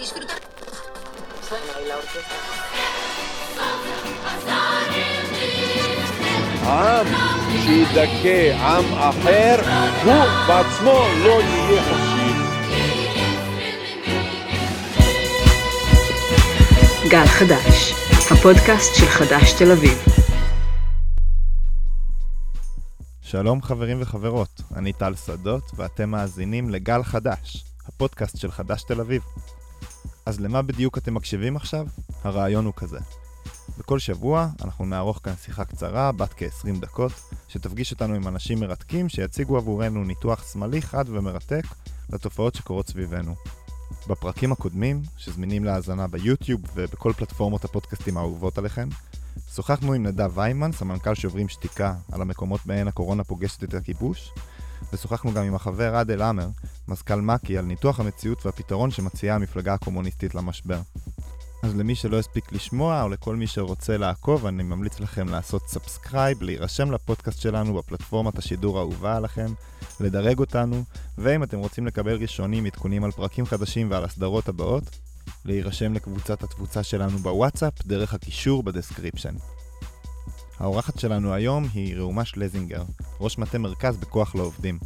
disfrutar. Suena ahí la orquesta. עם שידכא עם אחר, הוא בעצמו לא יהיה חופשי. גל חדש, הפודקאסט של חדש תל אביב. שלום חברים וחברות, אני טל שדות ואתם מאזינים לגל חדש, הפודקאסט של חדש תל אביב. אז למה בדיוק אתם מקשיבים עכשיו? הרעיון הוא כזה. בכל שבוע אנחנו נערוך כאן שיחה קצרה, בת כ-20 דקות, שתפגיש אותנו עם אנשים מרתקים שיציגו עבורנו ניתוח שמאלי חד ומרתק לתופעות שקורות סביבנו. בפרקים הקודמים, שזמינים להאזנה ביוטיוב ובכל פלטפורמות הפודקאסטים האהובות עליכם, שוחחנו עם נדב ויימן, סמנכ"ל שוברים שתיקה, על המקומות בהן הקורונה פוגשת את הכיבוש, ושוחחנו גם עם החבר עדל עמר, מזכ"ל מק"י, על ניתוח המציאות והפתרון שמציעה המפלגה הקומוניסטית למשבר. אז למי שלא הספיק לשמוע, או לכל מי שרוצה לעקוב, אני ממליץ לכם לעשות subscribe, להירשם לפודקאסט שלנו בפלטפורמת השידור האהובה עליכם, לדרג אותנו, ואם אתם רוצים לקבל ראשונים עדכונים על פרקים חדשים ועל הסדרות הבאות, להירשם לקבוצת התפוצה שלנו בוואטסאפ דרך הקישור ב description. האורחת שלנו היום היא ראומה שלזינגר, ראש מטה מרכז בכוח לעובדים.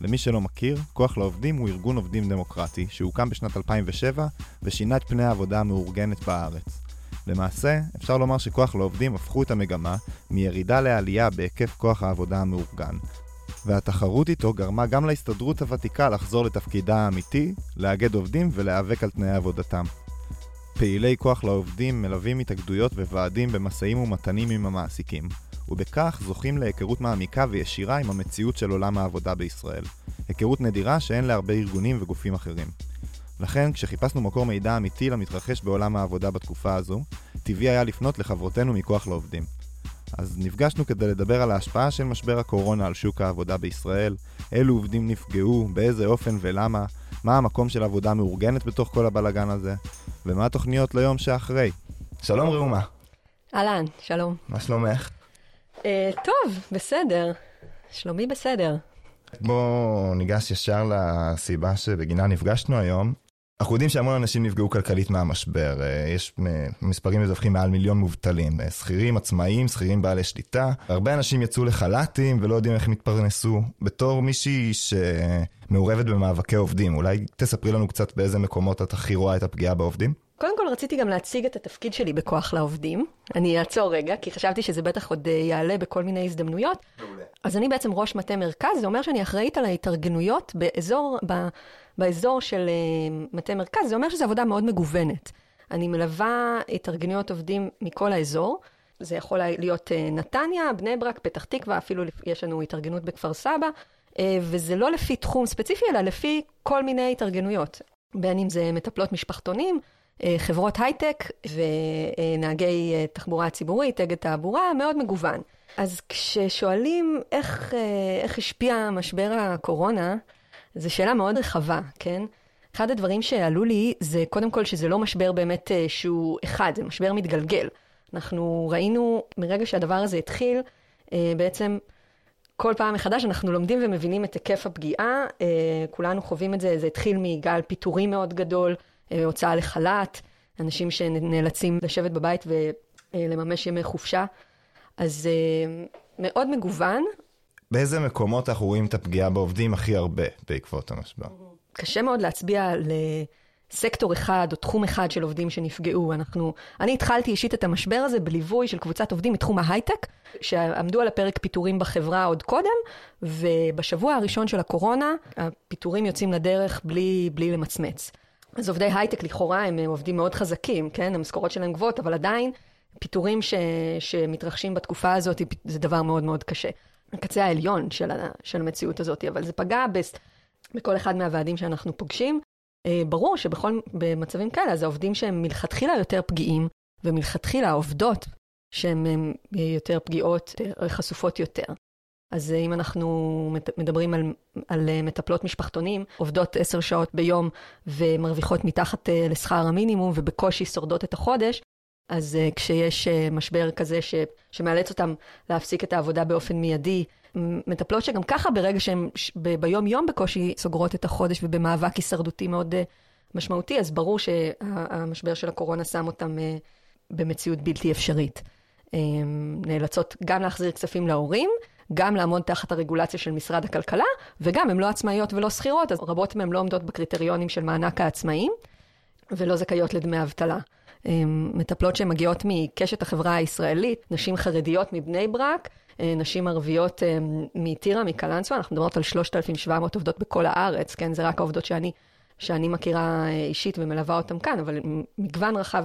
למי שלא מכיר, כוח לעובדים הוא ארגון עובדים דמוקרטי שהוקם בשנת 2007 ושינה את פני העבודה המאורגנת בארץ. למעשה, אפשר לומר שכוח לעובדים הפכו את המגמה מירידה לעלייה בהיקף כוח העבודה המאורגן. והתחרות איתו גרמה גם להסתדרות הוותיקה לחזור לתפקידה האמיתי, לאגד עובדים ולהיאבק על תנאי עבודתם. פעילי כוח לעובדים מלווים התאגדויות וועדים במשאים ומתנים עם המעסיקים, ובכך זוכים להיכרות מעמיקה וישירה עם המציאות של עולם העבודה בישראל. היכרות נדירה שאין להרבה ארגונים וגופים אחרים. לכן, כשחיפשנו מקור מידע אמיתי למתרחש בעולם העבודה בתקופה הזו, טבעי היה לפנות לחברותינו מכוח לעובדים. אז נפגשנו כדי לדבר על ההשפעה של משבר הקורונה על שוק העבודה בישראל, אילו עובדים נפגעו, באיזה אופן ולמה, מה המקום של עבודה מאורגנת בתוך כל הבלגן הזה, ומה התוכניות ליום שאחרי. שלום ראומה, אהלן, שלום. מה שלומך? אה, טוב, בסדר. שלומי בסדר. בואו ניגש ישר לסיבה שבגינה נפגשנו היום. אנחנו יודעים שהמון אנשים נפגעו כלכלית מהמשבר, אה, יש מספרים מדווחים מעל מיליון מובטלים, אה, שכירים, עצמאים, שכירים בעלי שליטה. הרבה אנשים יצאו לחל"תים ולא יודעים איך הם יתפרנסו. בתור מישהי שמעורבת במאבקי עובדים, אולי תספרי לנו קצת באיזה מקומות את הכי רואה את הפגיעה בעובדים? קודם כל רציתי גם להציג את התפקיד שלי בכוח לעובדים. אני אעצור רגע, כי חשבתי שזה בטח עוד אה, יעלה בכל מיני הזדמנויות. מעולה. אז אני בעצם ראש מטה מרכז, זה אומר שאני אחראית על ההתארגנויות באזור, ב, באזור של אה, מטה מרכז, זה אומר שזו עבודה מאוד מגוונת. אני מלווה התארגנויות עובדים מכל האזור. זה יכול להיות אה, נתניה, בני ברק, פתח תקווה, אפילו יש לנו התארגנות בכפר סבא, וזה לא לפי תחום ספציפי, אלא לפי כל מיני התארגנויות. בין אם זה מטפלות משפחתונים, אה, חברות הייטק ונהגי אה, תחבורה ציבורית, אגד תעבורה, מאוד מגוון. אז כששואלים איך, אה, איך השפיע משבר הקורונה, זו שאלה מאוד רחבה, כן? אחד הדברים שעלו לי זה קודם כל שזה לא משבר באמת שהוא אחד, זה משבר מתגלגל. אנחנו ראינו מרגע שהדבר הזה התחיל, בעצם כל פעם מחדש אנחנו לומדים ומבינים את היקף הפגיעה, כולנו חווים את זה, זה התחיל מגל פיטורים מאוד גדול, אה, הוצאה לחל"ת, אנשים שנאלצים לשבת בבית ולממש ימי חופשה. אז אה, מאוד מגוון. באיזה מקומות אנחנו רואים את הפגיעה בעובדים הכי הרבה בעקבות המשבר? קשה מאוד להצביע על סקטור אחד או תחום אחד של עובדים שנפגעו. אנחנו, אני התחלתי אישית את המשבר הזה בליווי של קבוצת עובדים מתחום ההייטק, שעמדו על הפרק פיטורים בחברה עוד קודם, ובשבוע הראשון של הקורונה, הפיטורים יוצאים לדרך בלי, בלי למצמץ. אז עובדי הייטק לכאורה הם עובדים מאוד חזקים, כן? המשכורות שלהם גבוהות, אבל עדיין פיטורים ש, שמתרחשים בתקופה הזאת זה דבר מאוד מאוד קשה. הקצה העליון של, ה, של המציאות הזאת, אבל זה פגע בס, בכל אחד מהוועדים שאנחנו פוגשים. אה, ברור שבכל, במצבים כאלה, אז העובדים שהם מלכתחילה יותר פגיעים, ומלכתחילה העובדות שהן יותר פגיעות, חשופות יותר. אז אה, אם אנחנו מדברים על, על אה, מטפלות משפחתונים, עובדות עשר שעות ביום ומרוויחות מתחת אה, לשכר המינימום ובקושי שורדות את החודש, אז כשיש משבר כזה ש, שמאלץ אותם להפסיק את העבודה באופן מיידי, מטפלות שגם ככה ברגע שהן ביום-יום בקושי סוגרות את החודש ובמאבק הישרדותי מאוד, משמעותי, אז ברור שהמשבר של הקורונה שם אותם אה, במציאות בלתי אפשרית. אה, נאלצות גם להחזיר כספים להורים, גם לעמוד תחת הרגולציה של משרד הכלכלה, וגם הן לא עצמאיות ולא שכירות, אז רבות מהן לא עומדות בקריטריונים של מענק העצמאים, ולא זכאיות לדמי אבטלה. אה, מטפלות שהן מגיעות מקשת החברה הישראלית, נשים חרדיות מבני ברק, אה, נשים ערביות אה, מטירה, מקלנסווה, אנחנו מדברות על 3,700 עובדות בכל הארץ, כן? זה רק העובדות שאני, שאני מכירה אה, אישית ומלווה אותן כאן, אבל מגוון רחב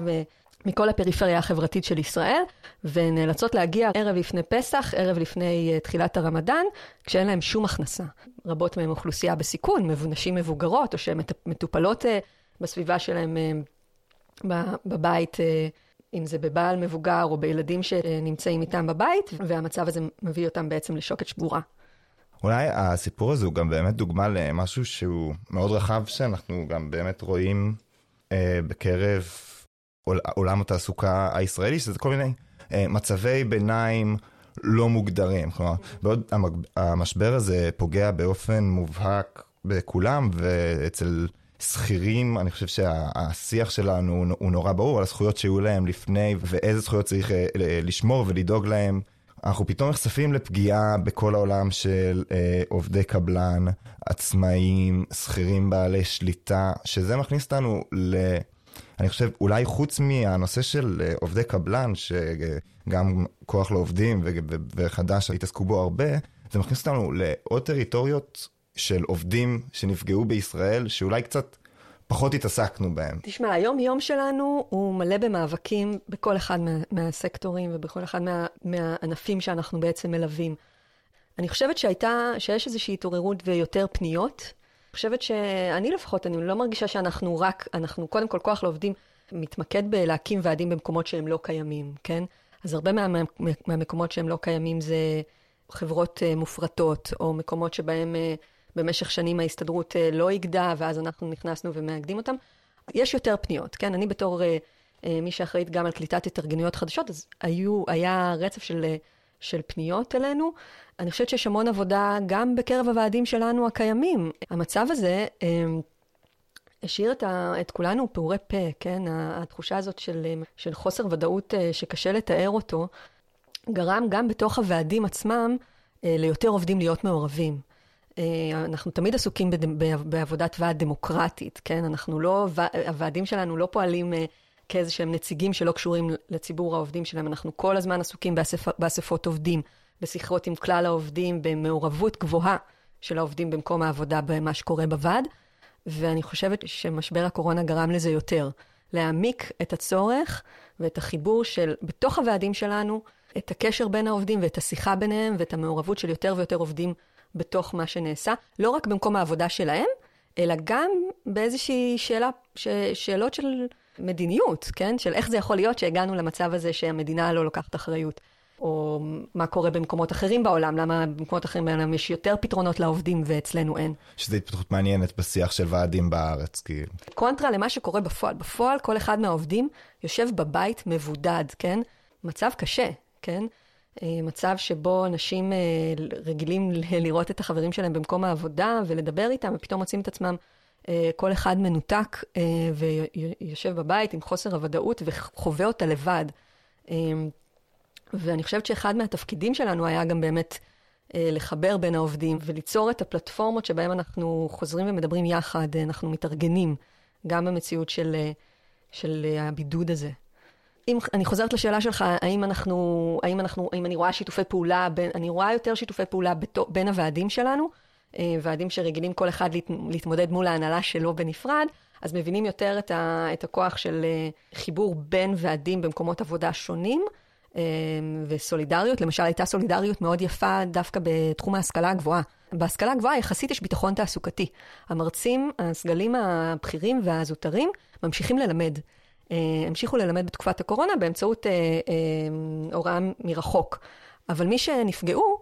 מכל הפריפריה החברתית של ישראל, ונאלצות להגיע ערב לפני פסח, ערב לפני תחילת הרמדאן, כשאין להם שום הכנסה. רבות מהן אוכלוסייה בסיכון, נשים מבוגרות, או שהן מטופלות בסביבה שלהן בבית. אם זה בבעל מבוגר או בילדים שנמצאים איתם בבית, והמצב הזה מביא אותם בעצם לשוקת שבורה. אולי הסיפור הזה הוא גם באמת דוגמה למשהו שהוא מאוד רחב, שאנחנו גם באמת רואים אה, בקרב עול, עולם התעסוקה הישראלי, שזה כל מיני אה, מצבי ביניים לא מוגדרים. כלומר, בעוד המשבר הזה פוגע באופן מובהק בכולם, ואצל... שכירים, אני חושב שהשיח שלנו הוא נורא ברור על הזכויות שהיו להם לפני ואיזה זכויות צריך אה, לשמור ולדאוג להם. אנחנו פתאום נחשפים לפגיעה בכל העולם של אה, עובדי קבלן, עצמאים, שכירים בעלי שליטה, שזה מכניס אותנו ל... אני חושב, אולי חוץ מהנושא של אה, עובדי קבלן, שגם כוח לעובדים וחד"ש התעסקו בו הרבה, זה מכניס אותנו לעוד טריטוריות של עובדים שנפגעו בישראל, שאולי קצת פחות התעסקנו בהם. תשמע, היום-יום שלנו הוא מלא במאבקים בכל אחד מה, מהסקטורים ובכל אחד מה, מהענפים שאנחנו בעצם מלווים. אני חושבת שהייתה, שיש איזושהי התעוררות ויותר פניות. אני חושבת שאני לפחות, אני לא מרגישה שאנחנו רק, אנחנו קודם כל כוח לעובדים מתמקד בלהקים ועדים במקומות שהם לא קיימים, כן? אז הרבה מה, מה, מהמקומות שהם לא קיימים זה חברות uh, מופרטות, או מקומות שבהם uh, במשך שנים ההסתדרות אה, לא איגדה, ואז אנחנו נכנסנו ומאגדים אותם. יש יותר פניות, כן? אני בתור אה, אה, מי שאחראית גם על קליטת התארגנויות חדשות, אז היו, היה רצף של, של פניות אלינו. אני חושבת שיש המון עבודה גם בקרב הוועדים שלנו הקיימים. המצב הזה... השאיר את, ה, את כולנו פעורי פה, כן? התחושה הזאת של, של חוסר ודאות שקשה לתאר אותו, גרם גם בתוך הוועדים עצמם ליותר עובדים להיות מעורבים. אה, אנחנו תמיד עסוקים בעבודת ועד דמוקרטית, כן? אנחנו לא, הוועדים שלנו לא פועלים אה, כאיזה שהם נציגים שלא קשורים לציבור העובדים שלהם, אנחנו כל הזמן עסוקים באספ, באספות עובדים, בשיחות עם כלל העובדים, במעורבות גבוהה של העובדים במקום העבודה במה שקורה בוועד, ואני חושבת שמשבר הקורונה גרם לזה יותר, להעמיק את הצורך ואת החיבור של, בתוך הוועדים שלנו, את הקשר בין העובדים ואת השיחה ביניהם ואת המעורבות של יותר ויותר עובדים בתוך מה שנעשה, לא רק במקום העבודה שלהם, אלא גם באיזושהי שאלה, ש, שאלות של מדיניות, כן? של איך זה יכול להיות שהגענו למצב הזה שהמדינה לא לוקחת אחריות. או מה קורה במקומות אחרים בעולם, למה במקומות אחרים בעולם יש יותר פתרונות לעובדים ואצלנו אין. שזו התפתחות מעניינת בשיח של ועדים בארץ, כאילו. קונטרה למה שקורה בפועל. בפועל כל אחד מהעובדים יושב בבית מבודד, כן? מצב קשה, כן? אה, מצב שבו אנשים אה, רגילים לראות את החברים שלהם במקום העבודה ולדבר איתם, ופתאום מוצאים את עצמם אה, כל אחד מנותק ויושב בבית עם חוסר הוודאות וחווה אותה לבד. ואני חושבת שאחד מהתפקידים שלנו היה גם באמת לחבר בין העובדים וליצור את הפלטפורמות שבהן אנחנו חוזרים ומדברים יחד, אנחנו מתארגנים גם במציאות של, של הבידוד הזה. אם אני חוזרת לשאלה שלך, האם אנחנו, האם אנחנו, האם אני רואה שיתופי פעולה, בין, אני רואה יותר שיתופי פעולה בתו, בין הוועדים שלנו, אה, ועדים שרגילים כל אחד להת, להתמודד מול ההנהלה שלו בנפרד, אז מבינים יותר את, ה, את הכוח של אה, חיבור בין ועדים במקומות עבודה שונים. אה, וסולידריות, למשל הייתה סולידריות מאוד יפה דווקא בתחום ההשכלה הגבוהה. בהשכלה הגבוהה יחסית יש ביטחון תעסוקתי. המרצים, הסגלים הבכירים והזוטרים ממשיכים ללמד. אה, המשיכו ללמד בתקופת הקורונה באמצעות אה, אה, הוראה מרחוק. אבל מי שנפגעו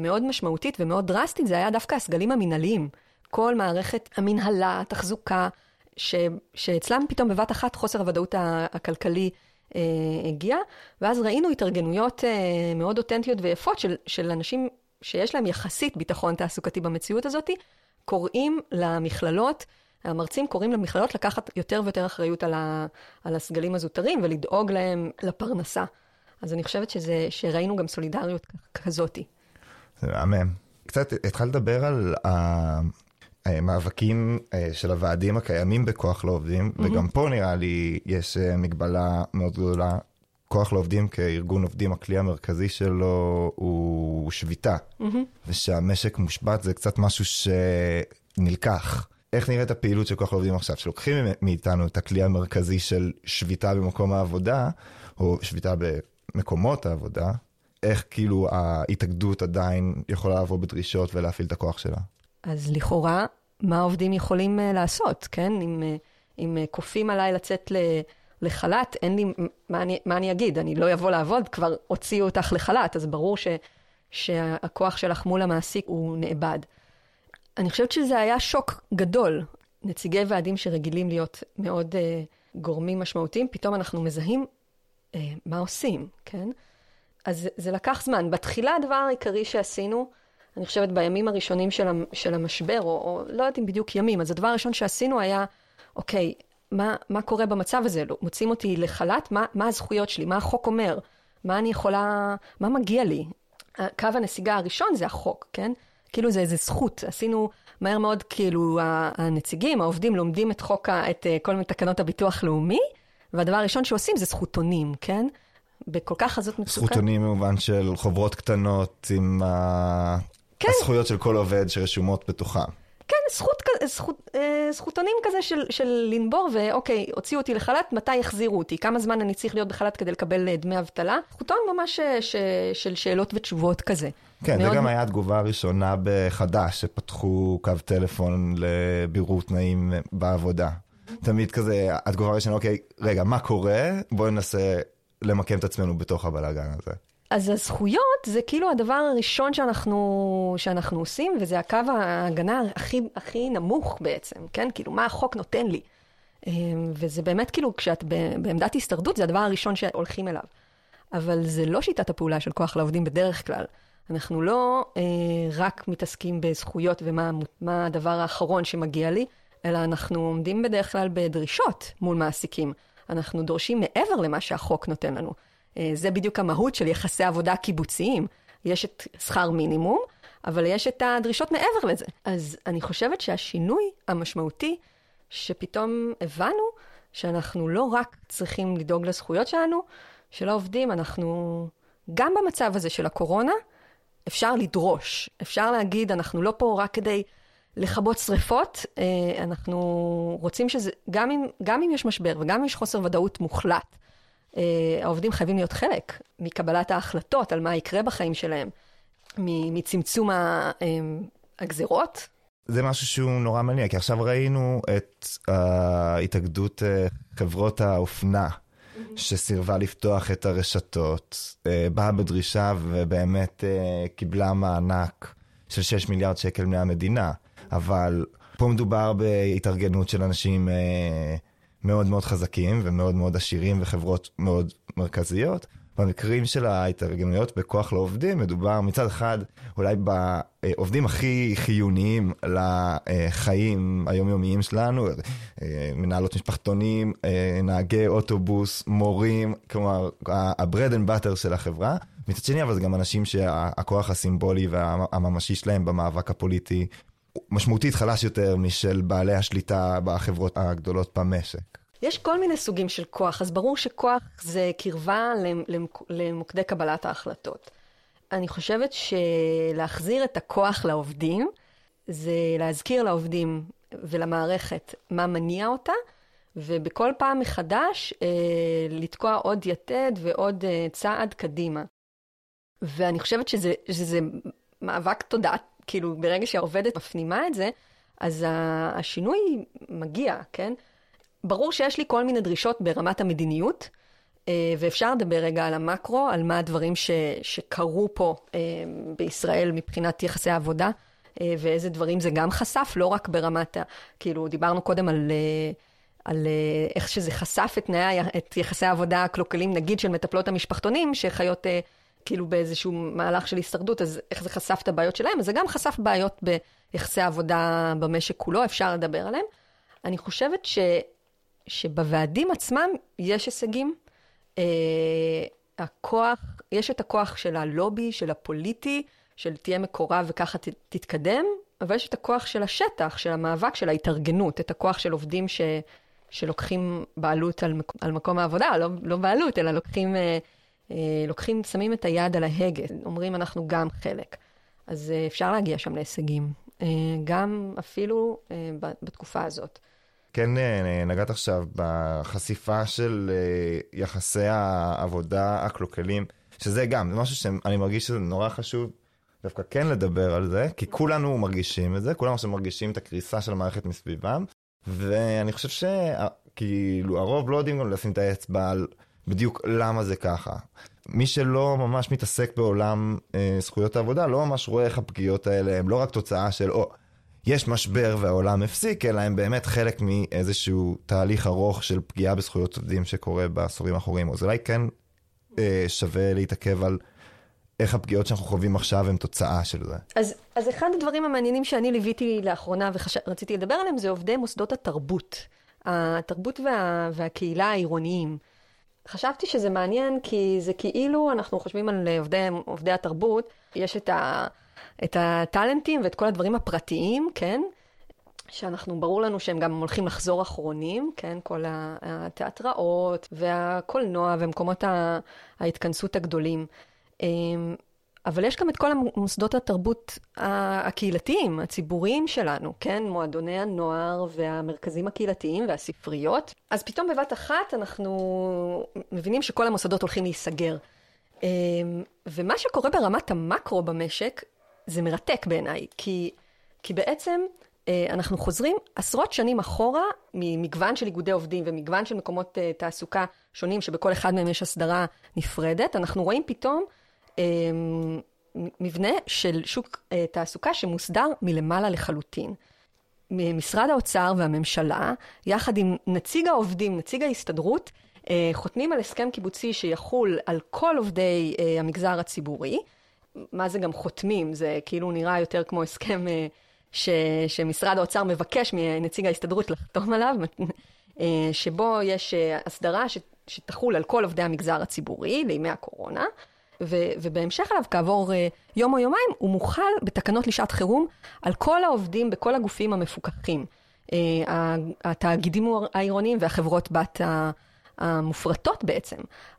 מאוד משמעותית ומאוד דרסטית זה היה דווקא הסגלים המינהליים. כל מערכת המנהלה, התחזוקה, ש, שאצלם פתאום בבת אחת חוסר הוודאות הכלכלי אה, הגיע, ואז ראינו התארגנויות אה, מאוד אותנטיות ויפות של, של אנשים שיש להם יחסית ביטחון תעסוקתי במציאות הזאת, קוראים למכללות המרצים קוראים למכללות לקחת יותר ויותר אחריות על, ה, על הסגלים הזוטרים ולדאוג להם לפרנסה. אז אני חושבת שזה, שראינו גם סולידריות כזאתי. זה מהמם. קצת התחלת לדבר על המאבקים אה, של הוועדים הקיימים בכוח לעובדים, mm-hmm. וגם פה נראה לי יש אה, מגבלה מאוד גדולה. כוח לעובדים כארגון עובדים, הכלי המרכזי שלו הוא שביתה, mm-hmm. ושהמשק מושבת זה קצת משהו שנלקח. איך נראית הפעילות של כוח לעובדים עכשיו, שלוקחים מאיתנו את הכלי המרכזי של שביתה במקום העבודה, או שביתה במקומות העבודה, איך כאילו ההתאגדות עדיין יכולה לבוא בדרישות ולהפעיל את הכוח שלה? אז לכאורה, מה העובדים יכולים uh, לעשות, כן? אם, uh, אם uh, כופים עליי לצאת ל... לחל"ת, אין לי, מה אני, מה אני אגיד? אני לא אבוא לעבוד, כבר הוציאו אותך לחל"ת, אז ברור ש, שהכוח שלך מול המעסיק הוא נאבד. אני חושבת שזה היה שוק גדול. נציגי ועדים שרגילים להיות מאוד uh, גורמים משמעותיים, פתאום אנחנו מזהים uh, מה עושים, כן? אז זה לקח זמן. בתחילה הדבר העיקרי שעשינו, אני חושבת בימים הראשונים של, של המשבר, או, או לא יודעת אם בדיוק ימים, אז הדבר הראשון שעשינו היה, אוקיי, מה, מה קורה במצב הזה? לא, מוצאים אותי לחל"ת, מה, מה הזכויות שלי? מה החוק אומר? מה אני יכולה, מה מגיע לי? קו הנסיגה הראשון זה החוק, כן? כאילו זה איזה זכות. עשינו מהר מאוד, כאילו, הנציגים, העובדים, לומדים את חוק, את אה, כל מיני תקנות הביטוח לאומי, והדבר הראשון שעושים זה זכותונים, כן? בכל כך חזות מצוקה. זכותונים במובן של חוברות קטנות עם כן. הזכויות של כל עובד שרשומות בתוכם. כן, זכות, זכות, אה, זכותונים כזה של, של לנבור, ואוקיי, הוציאו אותי לחל"ת, מתי יחזירו אותי? כמה זמן אני צריך להיות בחל"ת כדי לקבל אה, דמי אבטלה? זכותון ממש אה, ש, של שאלות ותשובות כזה. כן, מאוד... זה גם היה התגובה הראשונה בחד"ש, שפתחו קו טלפון לבירור תנאים בעבודה. תמיד כזה, התגובה הראשונה, אוקיי, רגע, מה קורה? בואי ננסה למקם את עצמנו בתוך הבלאגן הזה. אז הזכויות זה כאילו הדבר הראשון שאנחנו, שאנחנו עושים, וזה הקו ההגנה הכי, הכי נמוך בעצם, כן? כאילו, מה החוק נותן לי? אמ, וזה באמת כאילו, כשאת בעמדת הסתרדות, זה הדבר הראשון שהולכים אליו. אבל זה לא שיטת הפעולה של כוח לעובדים בדרך כלל. אנחנו לא אה, רק מתעסקים בזכויות ומה הדבר האחרון שמגיע לי, אלא אנחנו עומדים בדרך כלל בדרישות מול מעסיקים. אנחנו דורשים מעבר למה שהחוק נותן לנו. אה, זה בדיוק המהות של יחסי עבודה קיבוציים. יש את שכר מינימום, אבל יש את הדרישות מעבר לזה. אז אני חושבת שהשינוי המשמעותי, שפתאום הבנו שאנחנו לא רק צריכים לדאוג לזכויות שלנו, של העובדים, אנחנו, גם במצב הזה של הקורונה, אפשר לדרוש. אפשר להגיד, אנחנו לא פה רק כדי לכבות שריפות, אה, אנחנו רוצים שזה, גם אם, גם אם יש משבר וגם אם יש חוסר ודאות מוחלט, העובדים חייבים להיות חלק מקבלת ההחלטות על מה יקרה בחיים שלהם, מצמצום אה, הגזירות. זה משהו שהוא נורא מעניין, כי עכשיו ראינו את ההתאגדות חברות האופנה. שסירבה לפתוח את הרשתות, באה בדרישה ובאמת קיבלה מענק של 6 מיליארד שקל מהמדינה. אבל פה מדובר בהתארגנות של אנשים אה, מאוד מאוד חזקים ומאוד מאוד עשירים וחברות מאוד מרכזיות. במקרים של ההתארגנויות בכוח לעובדים, מדובר מצד אחד אולי בעובדים הכי חיוניים לחיים היומיומיים שלנו, אה, מנהלות משפחתונים, אה, נהגי אוטובוס, מורים, כלומר ה-bread and butter של החברה. מצד שני, אבל זה גם אנשים שהכוח הסימבולי והממשי שלהם במאבק הפוליטי משמעותית חלש יותר משל בעלי השליטה בחברות הגדולות במשק. יש כל מיני סוגים של כוח, אז ברור שכוח זה קרבה למוקדי קבלת ההחלטות. אני חושבת שלהחזיר את הכוח לעובדים, זה להזכיר לעובדים ולמערכת מה מניע אותה, ובכל פעם מחדש אה, לתקוע עוד יתד ועוד אה, צעד קדימה. ואני חושבת שזה, שזה מאבק תודעת כאילו, ברגע שהעובדת מפנימה את זה, אז השינוי מגיע, כן? ברור שיש לי כל מיני דרישות ברמת המדיניות, אה, ואפשר לדבר רגע על המקרו, על מה הדברים ש, שקרו פה אה, בישראל מבחינת יחסי העבודה, אה, ואיזה דברים זה גם חשף, לא רק ברמת ה... כאילו, דיברנו קודם על... על איך שזה חשף את, תנאי, את יחסי העבודה הקלוקלים, נגיד של מטפלות המשפחתונים, שחיות כאילו באיזשהו מהלך של הישרדות, אז איך זה חשף את הבעיות שלהם? אז זה גם חשף בעיות ביחסי העבודה במשק כולו, אפשר לדבר עליהם. אני חושבת ש, שבוועדים עצמם יש הישגים. אה, הכוח, יש את הכוח של הלובי, של הפוליטי, של תהיה מקורב וככה ת, תתקדם, אבל יש את הכוח של השטח, של המאבק, של ההתארגנות, את הכוח של עובדים ש, שלוקחים בעלות על, על מקום העבודה, לא, לא בעלות, אלא לוקחים, אה, לוקחים, שמים את היד על ההגה, אומרים אנחנו גם חלק. אז אה, אפשר להגיע שם להישגים, אה, גם אפילו אה, בתקופה הזאת. כן אה, נגעת עכשיו בחשיפה של אה, יחסי העבודה הקלוקלים, שזה גם, זה משהו שאני מרגיש שזה נורא חשוב דווקא כן לדבר על זה, כי כולנו מרגישים את זה, כולנו עכשיו מרגישים את הקריסה של המערכת מסביבם, ואני חושב שכאילו הרוב לא יודעים גם לשים את האצבע על בדיוק למה זה ככה. מי שלא ממש מתעסק בעולם אה, זכויות העבודה, לא ממש רואה איך הפגיעות האלה הם לא רק תוצאה של, או, יש משבר והעולם הפסיק, אלא הם באמת חלק מאיזשהו תהליך ארוך של פגיעה בזכויות עובדים שקורה בעשורים האחרונים. אז אולי כן אה, שווה להתעכב על איך הפגיעות שאנחנו חווים עכשיו הן תוצאה של זה. אז, אז אחד הדברים המעניינים שאני ליוויתי לאחרונה ורציתי לדבר עליהם זה עובדי מוסדות התרבות. התרבות וה, והקהילה העירוניים. חשבתי שזה מעניין כי זה כאילו אנחנו חושבים על עובדי, עובדי התרבות, יש את, ה, את הטאלנטים ואת כל הדברים הפרטיים, כן? שאנחנו, ברור לנו שהם גם הולכים לחזור אחרונים, כן? כל התיאטראות והקולנוע ומקומות ההתכנסות הגדולים. אבל יש גם את כל המוסדות התרבות הקהילתיים, הציבוריים שלנו, כן? מועדוני הנוער והמרכזים הקהילתיים והספריות. אז פתאום בבת אחת אנחנו מבינים שכל המוסדות הולכים להיסגר. אמ, ומה שקורה ברמת המקרו במשק, זה מרתק בעיניי, כי, כי בעצם אה, אנחנו חוזרים עשרות שנים אחורה ממגוון של איגודי עובדים ומגוון של מקומות אה, תעסוקה שונים, שבכל אחד מהם יש הסדרה נפרדת. אנחנו רואים פתאום מבנה של שוק אה, תעסוקה שמוסדר מלמעלה לחלוטין. משרד האוצר והממשלה, יחד עם נציג העובדים, נציג ההסתדרות, אה, חותמים על הסכם קיבוצי שיחול על כל עובדי אה, המגזר הציבורי. מה זה גם חותמים? זה כאילו נראה יותר כמו הסכם ש, שמשרד האוצר מבקש מנציג ההסתדרות לחתום עליו, שבו יש הסדרה שתחול על כל עובדי המגזר הציבורי לימי הקורונה. ו- ובהמשך אליו, כעבור uh, יום או יומיים, הוא מוחל בתקנות לשעת חירום על כל העובדים בכל הגופים המפוקחים. Uh, התאגידים העירוניים והחברות בת המופרטות בעצם.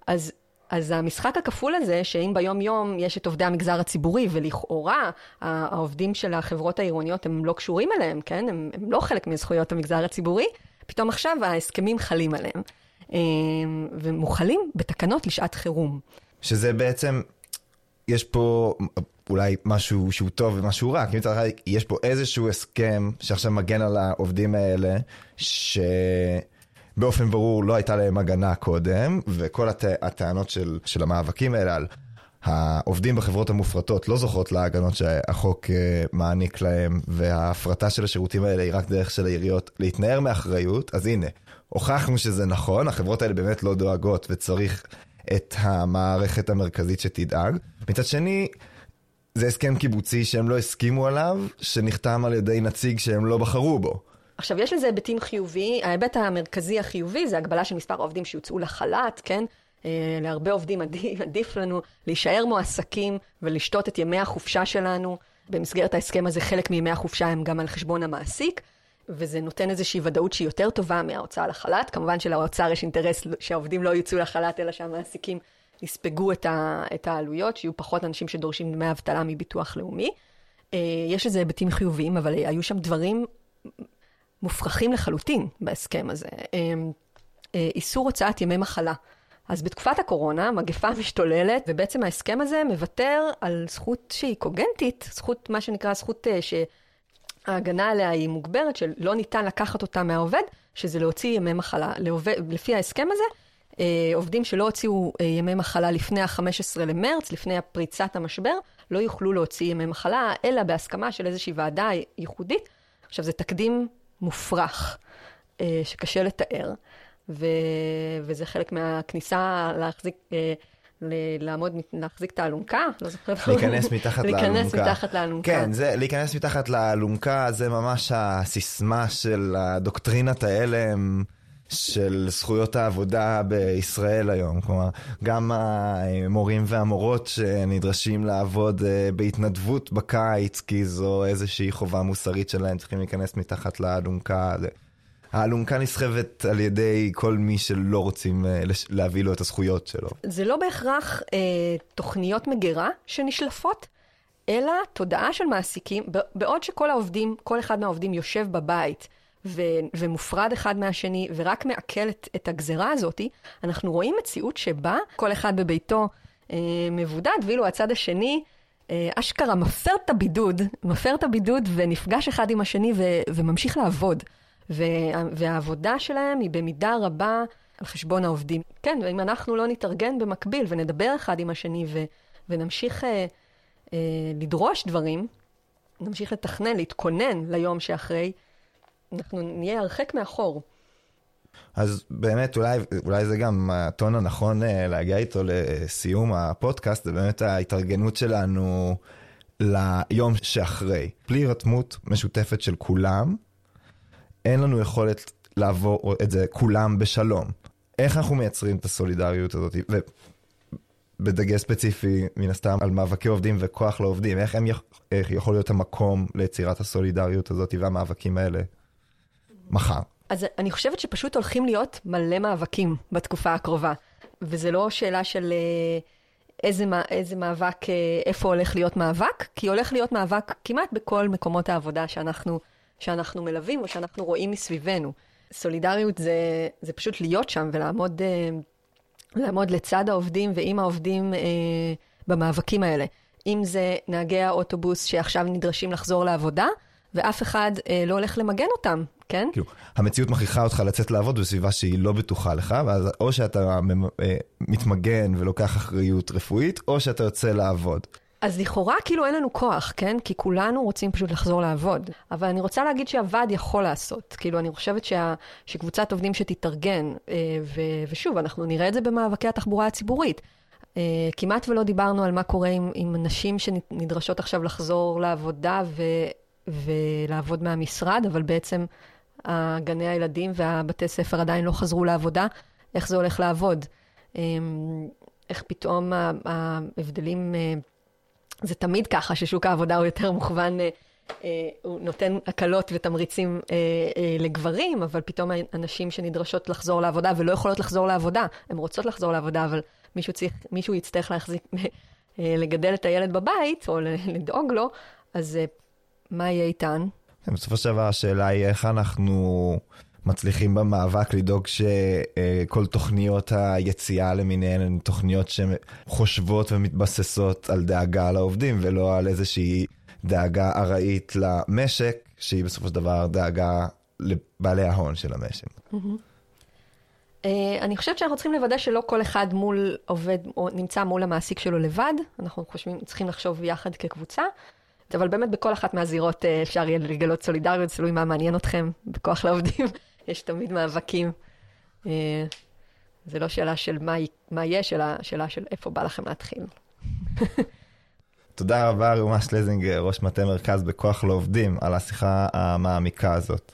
אז אז המשחק הכפול הזה, שאם ביום-יום יש את עובדי המגזר הציבורי, ולכאורה העובדים של החברות העירוניות הם לא קשורים אליהם, כן? הם, הם לא חלק מזכויות המגזר הציבורי, פתאום עכשיו ההסכמים חלים עליהם. אה, ומוחלים בתקנות לשעת חירום. שזה בעצם, יש פה אולי משהו שהוא טוב ומשהו רע, כי מצד אחד יש פה איזשהו הסכם שעכשיו מגן על העובדים האלה, שבאופן ברור לא הייתה להם הגנה קודם, וכל הט... הטענות של, של המאבקים האלה על העובדים בחברות המופרטות לא זוכות להגנות שהחוק אה, מעניק להם, וההפרטה של השירותים האלה היא רק דרך של העיריות להתנער מאחריות, אז הנה, הוכחנו שזה נכון, החברות האלה באמת לא דואגות וצריך את המערכת המרכזית שתדאג. מצד שני, זה הסכם קיבוצי שהם לא הסכימו עליו, שנחתם על ידי נציג שהם לא בחרו בו. עכשיו, יש לזה היבטים חיובי. ההיבט המרכזי החיובי זה הגבלה של מספר העובדים שיוצאו לחל"ת, כן? אה, להרבה עובדים עדיף, עדיף לנו להישאר מועסקים ולשתות את ימי החופשה שלנו. במסגרת ההסכם הזה, חלק מימי החופשה הם גם על חשבון המעסיק. וזה נותן איזושהי ודאות שהיא יותר טובה מההוצאה לחל"ת. כמובן שלאוצר יש אינטרס שהעובדים לא יצאו לחל"ת, אלא שהמעסיקים יספגו את, ה, את העלויות, שיהיו פחות אנשים שדורשים דמי אבטלה מביטוח לאומי. אה, יש לזה היבטים חיוביים, אבל היו שם דברים מופרכים לחלוטין בהסכם הזה. אה, אה, איסור הוצאת ימי מחלה. אז בתקופת הקורונה, מגפה משתוללת, ובעצם ההסכם הזה מוותר על זכות שהיא קוגנטית, זכות, מה שנקרא זכות ש... ההגנה עליה היא מוגברת, שלא ניתן לקחת אותה מהעובד, שזה להוציא ימי מחלה. לעובד, לפי ההסכם הזה, אה, עובדים שלא הוציאו אה, ימי מחלה לפני ה-15 למרץ, לפני פריצת המשבר, לא יוכלו להוציא ימי מחלה, אלא בהסכמה של איזושהי ועדה ייחודית. עכשיו, זה תקדים מופרך, אה, שקשה לתאר, ו... וזה חלק מהכניסה להחזיק... ל- לעמוד, להחזיק את האלונקה, לא זוכרת. להיכנס מתחת לאלונקה. להיכנס מתחת לאלונקה. כן, זה, להיכנס מתחת לאלונקה זה ממש הסיסמה של הדוקטרינת ההלם של זכויות העבודה בישראל היום. כלומר, גם המורים והמורות שנדרשים לעבוד אה, בהתנדבות בקיץ, כי זו איזושהי חובה מוסרית שלהם, צריכים להיכנס מתחת לאלונקה. האלונקה נסחבת על ידי כל מי שלא רוצים אה, להביא לו את הזכויות שלו. זה לא בהכרח אה, תוכניות מגירה שנשלפות, אלא תודעה של מעסיקים, בעוד שכל העובדים, כל אחד מהעובדים יושב בבית ו- ומופרד אחד מהשני ורק מעכל את, את הגזרה הזאת, אנחנו רואים מציאות שבה כל אחד בביתו אה, מבודד, ואילו הצד השני... אה, אשכרה מפר את הבידוד, מפר את הבידוד ונפגש אחד עם השני ו- וממשיך לעבוד. וה- והעבודה שלהם היא במידה רבה על חשבון העובדים. כן, ואם אנחנו לא נתארגן במקביל ונדבר אחד עם השני ו- ונמשיך אה, אה, לדרוש דברים, נמשיך לתכנן, להתכונן ליום שאחרי, אנחנו נהיה הרחק מאחור. אז באמת, אולי, אולי זה גם הטון הנכון אה, להגיע איתו לסיום הפודקאסט, זה באמת ההתארגנות שלנו ליום שאחרי. בלי הירתמות משותפת של כולם, אין לנו יכולת לעבור את זה כולם בשלום. איך אנחנו מייצרים את הסולידריות הזאת? ובדגש ספציפי, מן הסתם, על מאבקי עובדים וכוח לעובדים, איך הם. איך יכול להיות המקום ליצירת הסולידריות הזאת והמאבקים האלה מחר? אז אני חושבת שפשוט הולכים להיות מלא מאבקים בתקופה הקרובה. וזה לא שאלה של אה, איזה, איזה מאבק, אה, איפה הולך להיות מאבק, כי הולך להיות מאבק כמעט בכל מקומות העבודה שאנחנו, שאנחנו מלווים או שאנחנו רואים מסביבנו. סולידריות זה, זה פשוט להיות שם ולעמוד אה, לעמוד לצד העובדים ועם העובדים אה, במאבקים האלה. אם זה נהגי האוטובוס שעכשיו נדרשים לחזור לעבודה, ואף אחד אה, לא הולך למגן אותם, כן? כאילו, המציאות מכריחה אותך לצאת לעבוד בסביבה שהיא לא בטוחה לך, ואז או שאתה ממ- אה, מתמגן ולוקח אחריות רפואית, או שאתה יוצא לעבוד. אז לכאורה כאילו אין לנו כוח, כן? כי כולנו רוצים פשוט לחזור לעבוד. אבל אני רוצה להגיד שהוועד יכול לעשות. כאילו, אני חושבת שה, שקבוצת עובדים שתתארגן, אה, ו, ושוב, אנחנו נראה את זה במאבקי התחבורה הציבורית. אה, כמעט ולא דיברנו על מה קורה עם, עם נשים שנדרשות עכשיו לחזור לעבודה ו, ולעבוד מהמשרד, אבל בעצם גני הילדים והבתי ספר עדיין לא חזרו לעבודה. איך זה הולך לעבוד? אה, איך פתאום ההבדלים... זה תמיד ככה ששוק העבודה הוא יותר מוכוון, אה, אה, הוא נותן הקלות ותמריצים אה, לגברים, אבל פתאום הנשים שנדרשות לחזור לעבודה ולא יכולות לחזור לעבודה, הן רוצות לחזור לעבודה, אבל מישהו, צריך, מישהו יצטרך להחזיק, לגדל את הילד בבית או לדאוג לו, אז מה יהיה איתן? בסופו של דבר השאלה היא איך אנחנו מצליחים במאבק לדאוג שכל תוכניות היציאה למיניהן הן תוכניות שחושבות ומתבססות על דאגה לעובדים ולא על איזושהי דאגה ארעית למשק, שהיא בסופו של דבר דאגה לבעלי ההון של המשק. Uh, אני חושבת שאנחנו צריכים לוודא שלא כל אחד מול עובד או נמצא מול המעסיק שלו לבד, אנחנו חושבים, צריכים לחשוב יחד כקבוצה, אבל באמת בכל אחת מהזירות uh, אפשר יהיה לגלות סולידריות, תלוי מה מעניין אתכם, בכוח לעובדים, יש תמיד מאבקים. Uh, זה לא שאלה של מה, מה יש, אלא שאלה של איפה בא לכם להתחיל. תודה רבה, ראומה שלזינגר, ראש מטה מרכז בכוח לעובדים, על השיחה המעמיקה הזאת.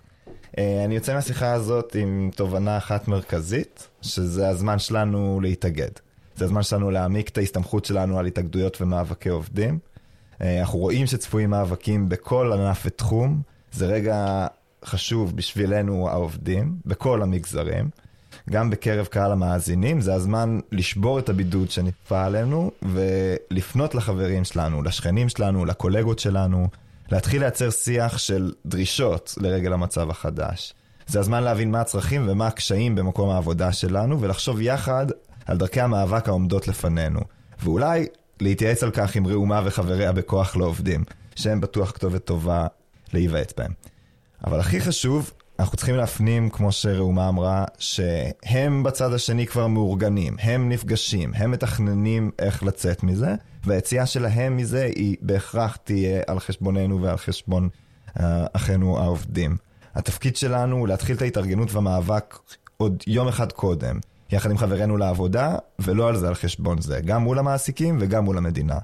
אני יוצא מהשיחה הזאת עם תובנה אחת מרכזית, שזה הזמן שלנו להתאגד. זה הזמן שלנו להעמיק את ההסתמכות שלנו על התאגדויות ומאבקי עובדים. אנחנו רואים שצפויים מאבקים בכל ענף ותחום, זה רגע חשוב בשבילנו העובדים, בכל המגזרים. גם בקרב קהל המאזינים, זה הזמן לשבור את הבידוד שנכפה עלינו ולפנות לחברים שלנו, לשכנים שלנו, לקולגות שלנו, להתחיל לייצר שיח של דרישות לרגל המצב החדש. זה הזמן להבין מה הצרכים ומה הקשיים במקום העבודה שלנו ולחשוב יחד על דרכי המאבק העומדות לפנינו. ואולי להתייעץ על כך עם ראומה וחבריה בכוח לעובדים, שהם בטוח כתובת טובה להיוועץ בהם. אבל הכי חשוב, אנחנו צריכים להפנים, כמו שראומה אמרה, שהם בצד השני כבר מאורגנים, הם נפגשים, הם מתכננים איך לצאת מזה, והיציאה שלהם מזה היא בהכרח תהיה על חשבוננו ועל חשבון uh, אחינו העובדים. התפקיד שלנו הוא להתחיל את ההתארגנות והמאבק עוד יום אחד קודם, יחד עם חברינו לעבודה, ולא על זה על חשבון זה, גם מול המעסיקים וגם מול המדינה.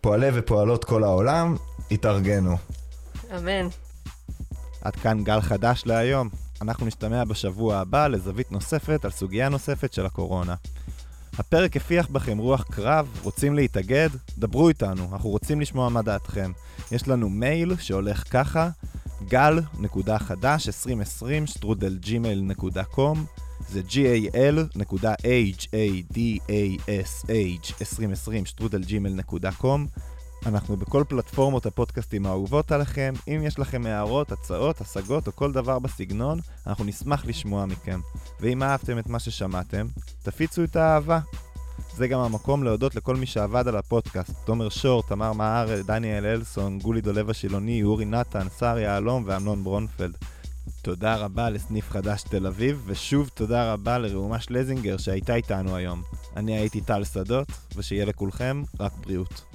פועלי ופועלות כל העולם, התארגנו. אמן. עד כאן גל חדש להיום. אנחנו נשתמע בשבוע הבא לזווית נוספת על סוגיה נוספת של הקורונה. הפרק הפיח בכם רוח קרב, רוצים להתאגד? דברו איתנו, אנחנו רוצים לשמוע מה דעתכם. יש לנו מייל שהולך ככה, גל.חדש 2020 שטרודל ג'ימייל נקודה קום זה gal.hadash 2020 שטרודל אנחנו בכל פלטפורמות הפודקאסטים האהובות עליכם. אם יש לכם הערות, הצעות, השגות או כל דבר בסגנון, אנחנו נשמח לשמוע מכם. ואם אהבתם את מה ששמעתם, תפיצו את האהבה. זה גם המקום להודות לכל מי שעבד על הפודקאסט. תומר שור, תמר מהר, דניאל אלסון, גולי דולב השילוני, אורי נתן, שר יהלום ואמנון ברונפלד. תודה רבה לסניף חדש תל אביב, ושוב תודה רבה לראומה שלזינגר שהייתה איתנו היום. אני הייתי טל שדות, ושיהיה לכולכם רק בריאות.